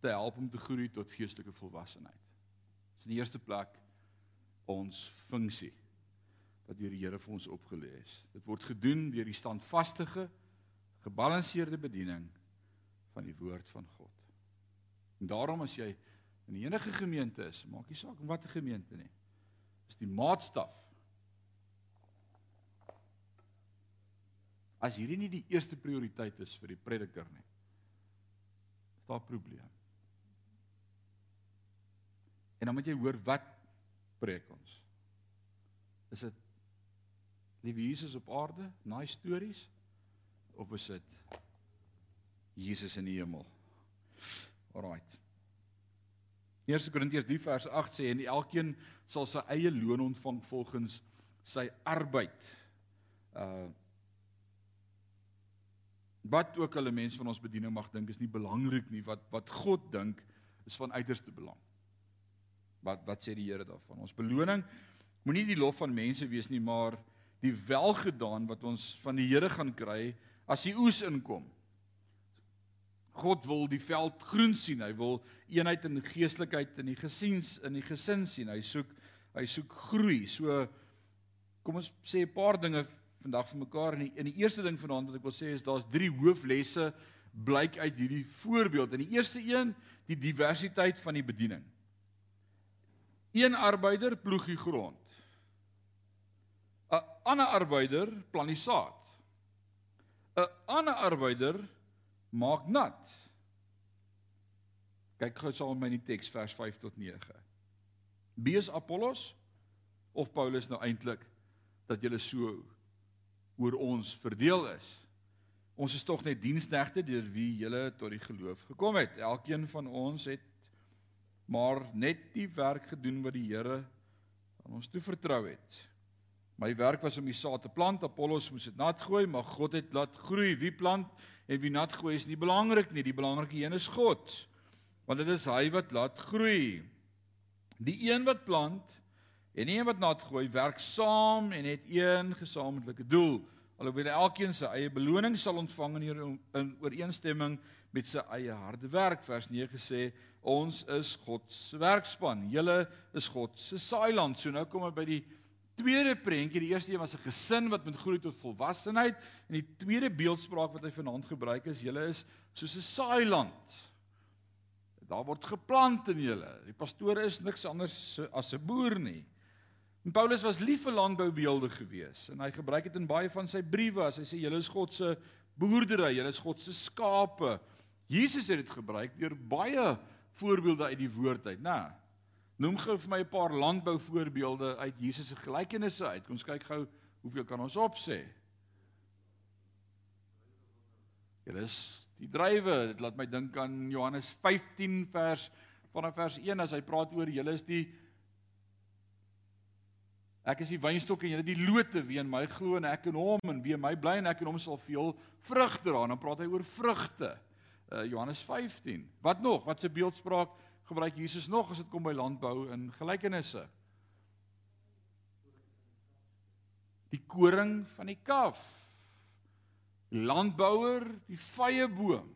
te help om te groei tot geestelike volwassenheid. Dis in die eerste plek ons funksie wat deur die Here vir ons opgelê is. Dit word gedoen deur die standvaste, gebalanseerde bediening van die woord van God. En daarom as jy in enige gemeente is, maak nie saak watter gemeente nie, is die maatstaf. As hierdie nie die eerste prioriteit is vir die prediker nie, is daar 'n probleem. En dan moet jy hoor wat preek ons. Is dit Liewe Jesus op aarde, naai stories of is dit Jesus in die hemel? Alraight. 1 Korintiërs 3 vers 8 sê en elkeen sal sy eie loon ontvang volgens sy arbeid. Uh wat ook al 'n mens van ons bediening mag dink is nie belangrik nie wat wat God dink is van uiterste belang. Wat wat sê die Here daarvan? Ons beloning moenie die lof van mense wees nie, maar die welgedaan wat ons van die Here gaan kry as die oes inkom. God wil die veld groen sien. Hy wil eenheid in geeslikheid in die gesiens in die gesin sien. Hy soek hy soek groei. So kom ons sê 'n paar dinge vandag vir mekaar en die, en die eerste ding vanaand wat ek wil sê is daar's drie hooflesse blyk uit hierdie voorbeeld. En die eerste een, die diversiteit van die bediening. Een arbeider ploeg die grond. 'n ander arbeider plant die saad. 'n ander arbeider maak nat. Kyk gou saam met my in die teks vers 5 tot 9. Bees Apollos of Paulus nou eintlik dat julle so oor ons verdeel is. Ons is tog net diensknegte deur wie julle tot die geloof gekom het. Elkeen van ons het maar net die werk gedoen wat die Here aan ons toevertrou het. My werk was om die saad te plant. Apollos moes dit nat gooi, maar God het laat groei. Wie plant en wie nat gooi is nie belangrik nie. Die belangrike een is God. Want dit is hy wat laat groei. Die een wat plant en die een wat nat gooi, werk saam en het een gesamentlike doel. Alhoewel elkeen sy eie beloning sal ontvang in ooreenstemming met sy eie harde werk. Vers 9 sê ons is God se werkspan. Julle is God se saailand. So nou kom ons by die tweede prentjie. Die eerste een was 'n gesin wat moet groei tot volwassenheid en die tweede beeldspraak wat hy vanaand gebruik is julle is soos 'n saailand. Daar word geplant in julle. Die pastoor is niks anders as 'n boer nie. En Paulus was lief vir landboubeelde gewees en hy gebruik dit in baie van sy briewe as hy sê julle is God se boerdery, julle is God se skape. Jesus het dit gebruik deur baie voorbeelde uit die woord uit, né? Noem gou vir my 'n paar landbouvoorbeelde uit Jesus se gelykenisse uit. Kom ons kyk gou hoeveel kan ons opsê. Julle is die drywe. Dit laat my dink aan Johannes 15 vers vanaf vers 1 as hy praat oor julle is die Ek is die wynstok en julle die lote wie in my glo en ek in hom en wie in my bly en ek in hom sal veel vrug dra. Dan praat hy oor vrugte. Uh, Johannes 15. Wat nog? Wat se beeldspraak gebruik Jesus nog as dit kom by landbou en gelykenisse? Die koring van die kaf landbouer, die vrye boom.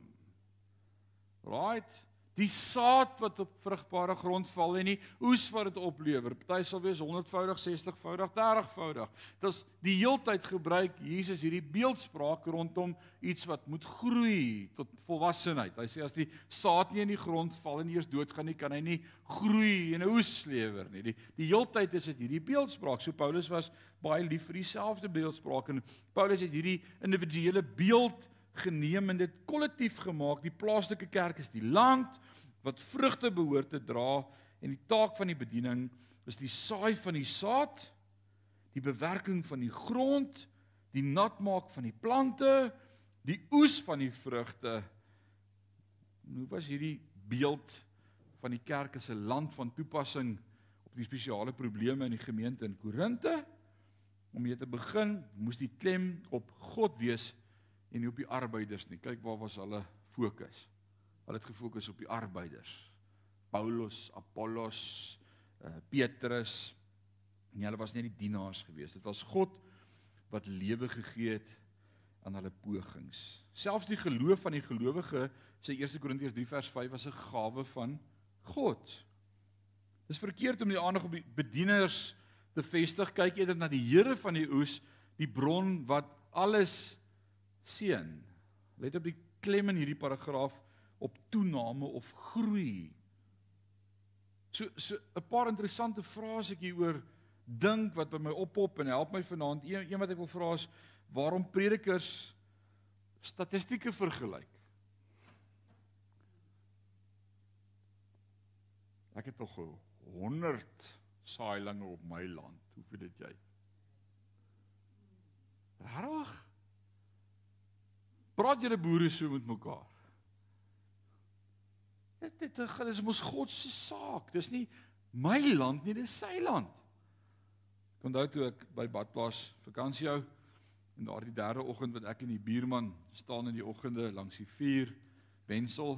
Right? Die saad wat op vrugbare grond val en die oes wat dit oplewer. Party sal wees 100voudig, 60voudig, 30voudig. Dis die heeltyd gebruik Jesus hierdie beeldspraak rondom iets wat moet groei tot volwassenheid. Hy sê as die saad nie in die grond val en eers doodgaan nie, kan hy nie groei en 'n oes lewer nie. Die die heeltyd is dit hierdie beeldspraak. So Paulus was baie lief vir dieselfde beeldspraak en Paulus het hierdie individuele beeld geneem en dit kollektief gemaak. Die plaaslike kerk is die land wat vrugte behoort te dra en die taak van die bediening is die saai van die saad, die bewerking van die grond, die nat maak van die plante, die oes van die vrugte. Nou was hierdie beeld van die kerk as 'n land van toepassing op die spesiale probleme in die gemeente in Korinte. Om hier te begin, moes die klem op God wees en nie op die arbeiders nie. Kyk waar was hulle fokus. Hulle het gefokus op die arbeiders. Paulus, Apollos, uh, Petrus. En hulle was nie die dienaars gewees. Dit was God wat lewe gegee het aan hulle pogings. Selfs die geloof van die gelowige, sê 1 Korintiërs 3 vers 5 was 'n gawe van God. Dis verkeerd om die aandag op die bedieners te vestig. Kyk eerder na die Here van die oes, die bron wat alles seën. Let op die klem in hierdie paragraaf op toename of groei. So so 'n paar interessante frase ek hieroor dink wat by my oppop en help my vanaand. Een, een wat ek wil vra is waarom predikers statistieke vergelyk. Ek het tog 100 saailinge op my land. Hoeveel het jy? Regtig? Praat julle boere so met mekaar? Dit dit is mos God se saak. Dis nie my land nie, dis sy land. Ek onthou toe ek by Badplaas vakansie hou en daardie derde oggend wat ek en die buurman staan in die oggende langs die vuur Wensel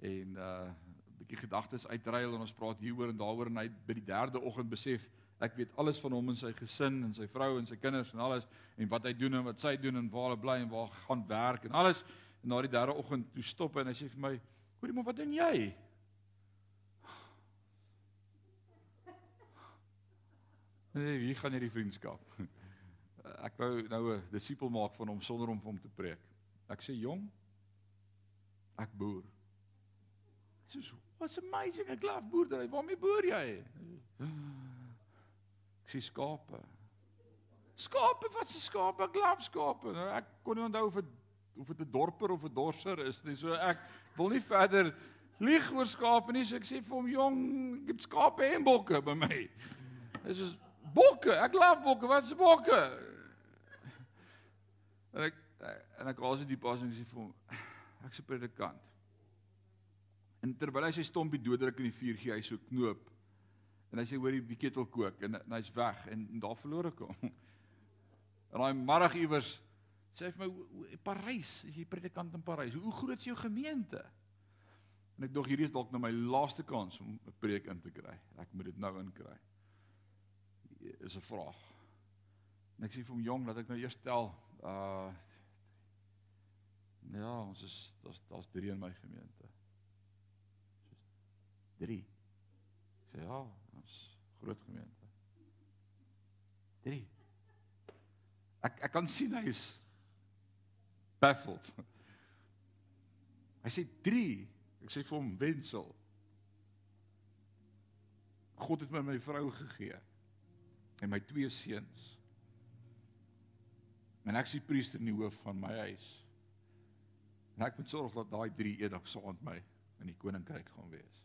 en uh 'n bietjie gedagtes uitruil en ons praat hieroor en daaroor en hy by die derde oggend besef Ek weet alles van hom en sy gesin en sy vrou en sy kinders en alles en wat hy doen en wat sy doen en waar hulle bly en waar gaan werk en alles. En na die derde oggend toe stop hy en hy sê vir my: "Hoorie maar, wat doen jy?" Nee, wie gaan hierdie vriendskap? Ek wou nou 'n disipel maak van hom sonder om vir hom te preek. Ek sê: "Jong, ek boer." Hy sê: "What's amazing, ek glo boerdery. Waarmee boer jy?" Ek sê skape. Skape, wat se skape? Ek laf skape. Nou ek kon nie onthou of dit of dit 'n dorper of 'n dorser is nie. So ek wil nie verder lieg oor skape nie. So ek sê vir hom, "Jong, ek het skape en bokke by my." Dis is bokke. Ek laf bokke. Wat is bokke? En ek en ek was dit die pas en sê vir hom, "Ek se predikant." En terwyl hy sy stompie doodruk in die vuur gee, hy so knoop En hy sê hoor die ketel kook en, en hy's weg en, en daar verloor ek hom. En daai middag iewers sê hy vir my Parys, is jy predikant in Parys? Hoe groot is jou gemeente? En ek dink hierdie is dalk nou my laaste kans om 'n preek in te kry. Ek moet dit nou inkry. Is 'n vraag. En ek sê vir hom jong dat ek nou eers tel uh Ja, ons is daar's daar's 3 in my gemeente. 3. Sê ja, ons groot gemeente. 3. Ek ek kan sien hy is baffled. Hy sê 3. Ek sê vir hom Wensel. God het my my vrou gegee en my twee seuns. En ek is die priester in die hoof van my huis. En ek moet sorg dat daai drie eendag saam met my in die koninkryk gaan wees.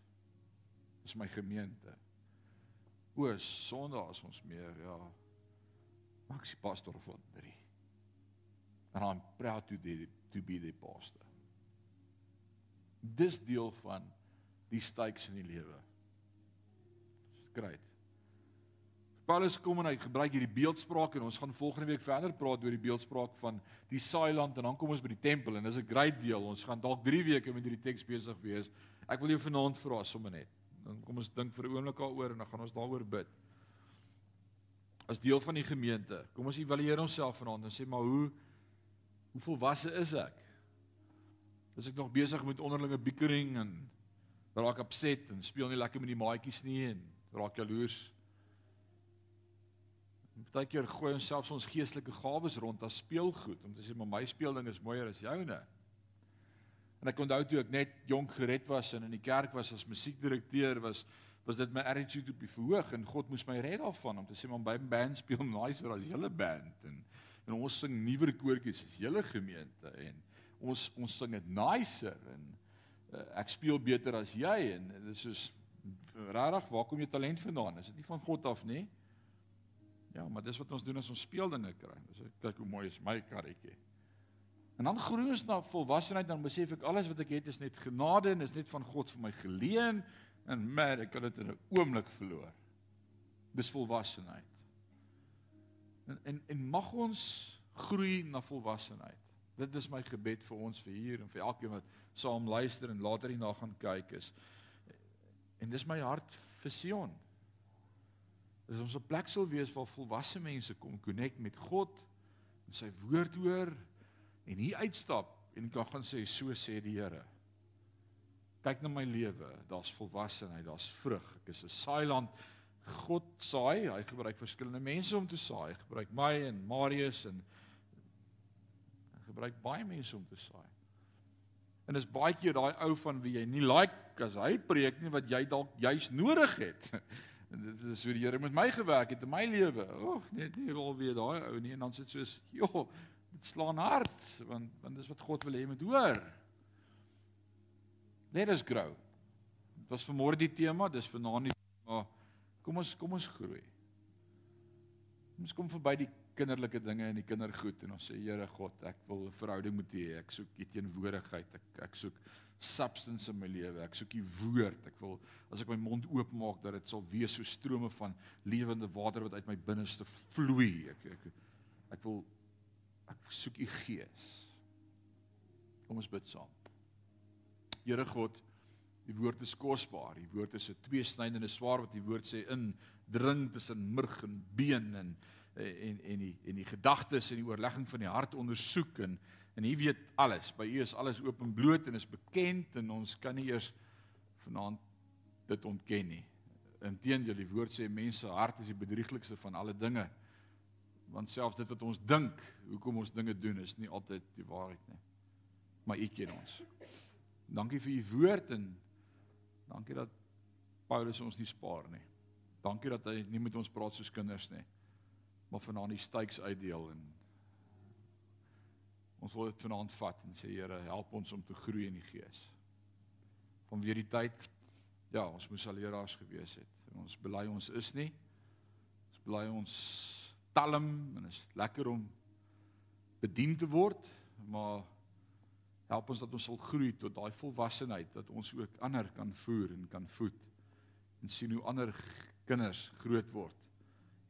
Dis my gemeente. O, Sondag is ons meer, ja. Maar ek is pastor van drie. En I'm proud to be to be the pastor. Dis deel van die stakes in die lewe. Great. Paulus kom en hy gebruik hierdie beeldspraak en ons gaan volgende week verder praat oor die beeldspraak van die saailand en dan kom ons by die tempel en dis 'n great deel. Ons gaan dalk 3 weke met hierdie teks besig wees. Ek wil jou vanaand vra sommer net. Dan kom ons dink vir 'n oomblik daaroor en dan gaan ons daaroor bid. As deel van die gemeente, kom ons evalueer onsself vanaand en sê maar hoe hoe volwasse is ek? Is ek nog besig met onderlinge bickering en raak upset en speel nie lekker met die maatjies nie en raak jaloers? Partykeer gooi ons selfs ons geestelike gawes rond as speelgoed om te sê maar my speelding is mooier as joune. En ek onthou toe ek net jonk gered was en in die kerk was as musiekdirekteur was was dit my attitude op die verhoog en God moes my red daarvan om te sê maar by 'n band speel nicer as julle band en en ons sing nuwer koortjies as julle gemeente en ons ons sing dit nicer en uh, ek speel beter as jy en dit is soos regtig waar kom jou talent vandaan? Is dit nie van God af nie? Ja, maar dis wat ons doen as ons speeldinge kry. Dis kyk hoe mooi is my karretjie. En dan groei ons na volwassenheid dan besef ek alles wat ek het is net genade en is net van God vir my geleen en maar ek kan dit in 'n oomblik verloor. Dis volwassenheid. En en en mag ons groei na volwassenheid. Dit is my gebed vir ons vir hier en vir elkeen wat saam luister en later hierna gaan kyk is. En dis my hart vir Sion is ons 'n plek sal wees waar volwasse mense kom connect met God en sy woord hoor en hier uitstap en kan gaan sê so sê die Here. Kyk na my lewe, daar's volwassenheid, daar's vrug. Ek is 'n saailand. God saai, hy gebruik verskillende mense om te saai. Hy gebruik my en Marius en hy gebruik baie mense om te saai. En dis baie keer daai ou van wie jy nie like as hy preek nie wat jy dalk juis nodig het. En dit is hoe die Here met my gewerk het in my lewe. Ag, nee, nie wil weer daai ou nie en dan sit soos, "Jo, dit slaan hard want want dis wat God wil hê moet hoor." Let us grow. Dit was vanmôre die tema, dis vanaand die tema. Kom ons kom ons groei. Ons kom verby die kinderlike dinge en die kindergoed en ons sê Here God, ek wil 'n verhouding met U hê. Ek soek U teenwoordigheid. Ek ek soek substance in my lewe. Ek soek U woord. Ek wil as ek my mond oopmaak dat dit sal wees so strome van lewende water wat uit my binneste vloei. Ek ek ek wil ek soek U gees. Kom ons bid saam. Here God, die woord is kosbaar. Die woord is 'n tweesnydende swaard wat die woord sê in dring tussen murg en been en en en die en die gedagtes en die oorlegging van die hart ondersoek en En U weet alles. By U is alles oop en bloot en is bekend en ons kan nie eers vanaand dit ontken nie. Inteendeel, die woord sê mense hart is die bedrieglikste van alle dinge. Want selfs dit wat ons dink, hoekom ons dinge doen, is nie altyd die waarheid nie. Maar U ken ons. Dankie vir U woord en dankie dat Paulus ons nie spaar nie. Dankie dat hy nie met ons praat soos kinders nie, maar vanaand die stakes uitdeel en Ons wil dit vanaand vat en sê Here, help ons om te groei in die Gees. Van weer die tyd ja, ons moes al leraars gewees het. En ons bely ons is nie. Ons bely ons talm en is lekker om bedien te word, maar help ons dat ons sal groei tot daai volwassenheid dat ons ook ander kan voer en kan voed en sien hoe ander kinders groot word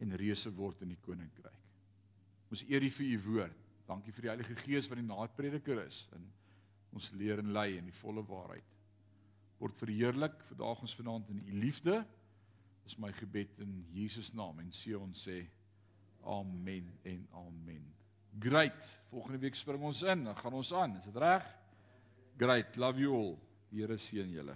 en reuse word in die koninkryk. Ons eer U vir U woord. Dankie vir die Heilige Gees wat die naadprediker is en ons leer en lei in die volle waarheid. Word verheerlik vandag ons vanaand in u liefde. Dis my gebed in Jesus naam en sê ons sê amen en amen. Great. Volgende week spring ons in, dan gaan ons aan. Is dit reg? Great. Love you all. Die Here seën julle.